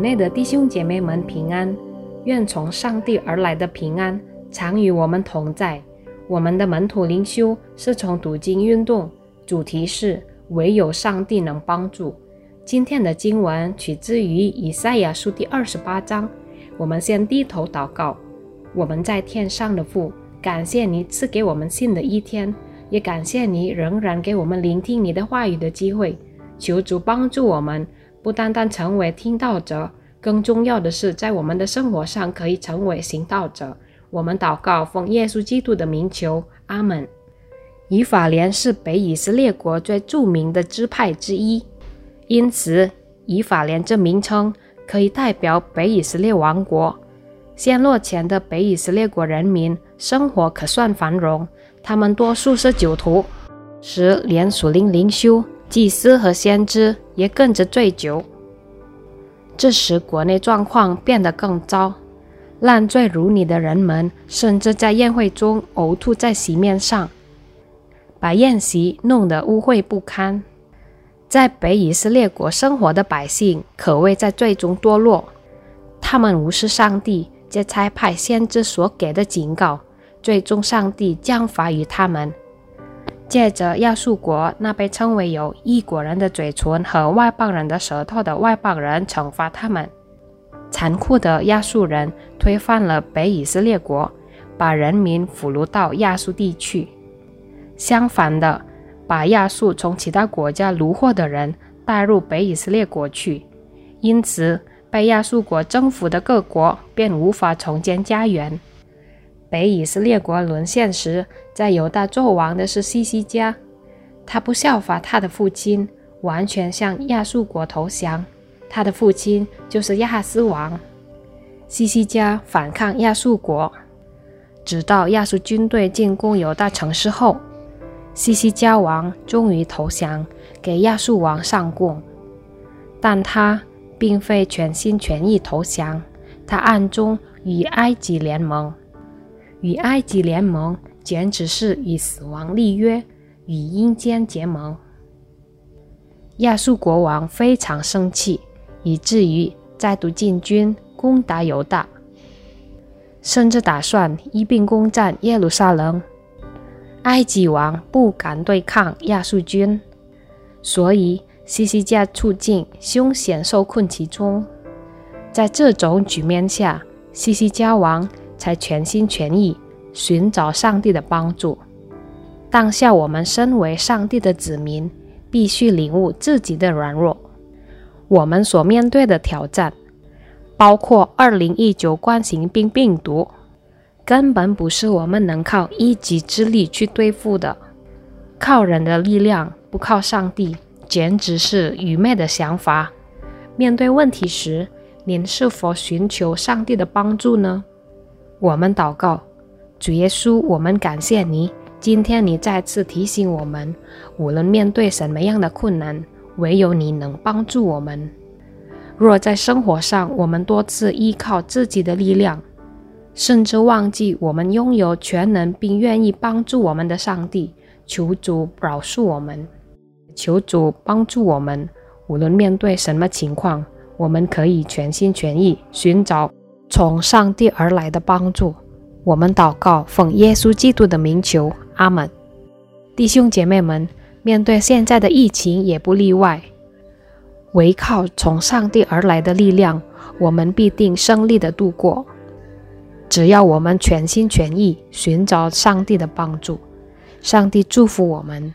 内的弟兄姐妹们平安，愿从上帝而来的平安常与我们同在。我们的门徒灵修是从读经运动，主题是唯有上帝能帮助。今天的经文取自于以赛亚书第二十八章。我们先低头祷告。我们在天上的父，感谢你赐给我们新的一天，也感谢你仍然给我们聆听你的话语的机会。求主帮助我们。不单单成为听道者，更重要的是，在我们的生活上可以成为行道者。我们祷告，奉耶稣基督的名求，阿门。以法莲是北以色列国最著名的支派之一，因此以法莲这名称可以代表北以色列王国。陷落前的北以色列国人民生活可算繁荣，他们多数是酒徒，时连属灵灵修。祭司和先知也跟着醉酒，这时国内状况变得更糟。烂醉如泥的人们甚至在宴会中呕吐在席面上，把宴席弄得污秽不堪。在北以色列国生活的百姓可谓在最终堕落，他们无视上帝借差派先知所给的警告，最终上帝降罚于他们。借着亚述国那被称为有异国人的嘴唇和外邦人的舌头的外邦人惩罚他们，残酷的亚述人推翻了北以色列国，把人民俘虏到亚述地去。相反的，把亚述从其他国家掳获的人带入北以色列国去，因此被亚述国征服的各国便无法重建家园。北以色列国沦陷时，在犹大做王的是西西家，他不效法他的父亲，完全向亚述国投降。他的父亲就是亚哈斯王。西西家反抗亚述国，直到亚述军队进攻犹大城市后，西西家王终于投降，给亚述王上供。但他并非全心全意投降，他暗中与埃及联盟。与埃及联盟，简直是与死亡立约，与阴间结盟。亚述国王非常生气，以至于再度进军攻打犹大，甚至打算一并攻占耶路撒冷。埃及王不敢对抗亚述军，所以西西家处境凶险，受困其中。在这种局面下，西西家王。才全心全意寻找上帝的帮助。当下，我们身为上帝的子民，必须领悟自己的软弱。我们所面对的挑战，包括二零一九冠型病病毒，根本不是我们能靠一己之力去对付的。靠人的力量，不靠上帝，简直是愚昧的想法。面对问题时，您是否寻求上帝的帮助呢？我们祷告，主耶稣，我们感谢你。今天你再次提醒我们，无论面对什么样的困难，唯有你能帮助我们。若在生活上我们多次依靠自己的力量，甚至忘记我们拥有全能并愿意帮助我们的上帝，求主饶恕我们，求主帮助我们。无论面对什么情况，我们可以全心全意寻找。从上帝而来的帮助，我们祷告，奉耶稣基督的名求，阿门。弟兄姐妹们，面对现在的疫情也不例外，唯靠从上帝而来的力量，我们必定胜利的度过。只要我们全心全意寻找上帝的帮助，上帝祝福我们。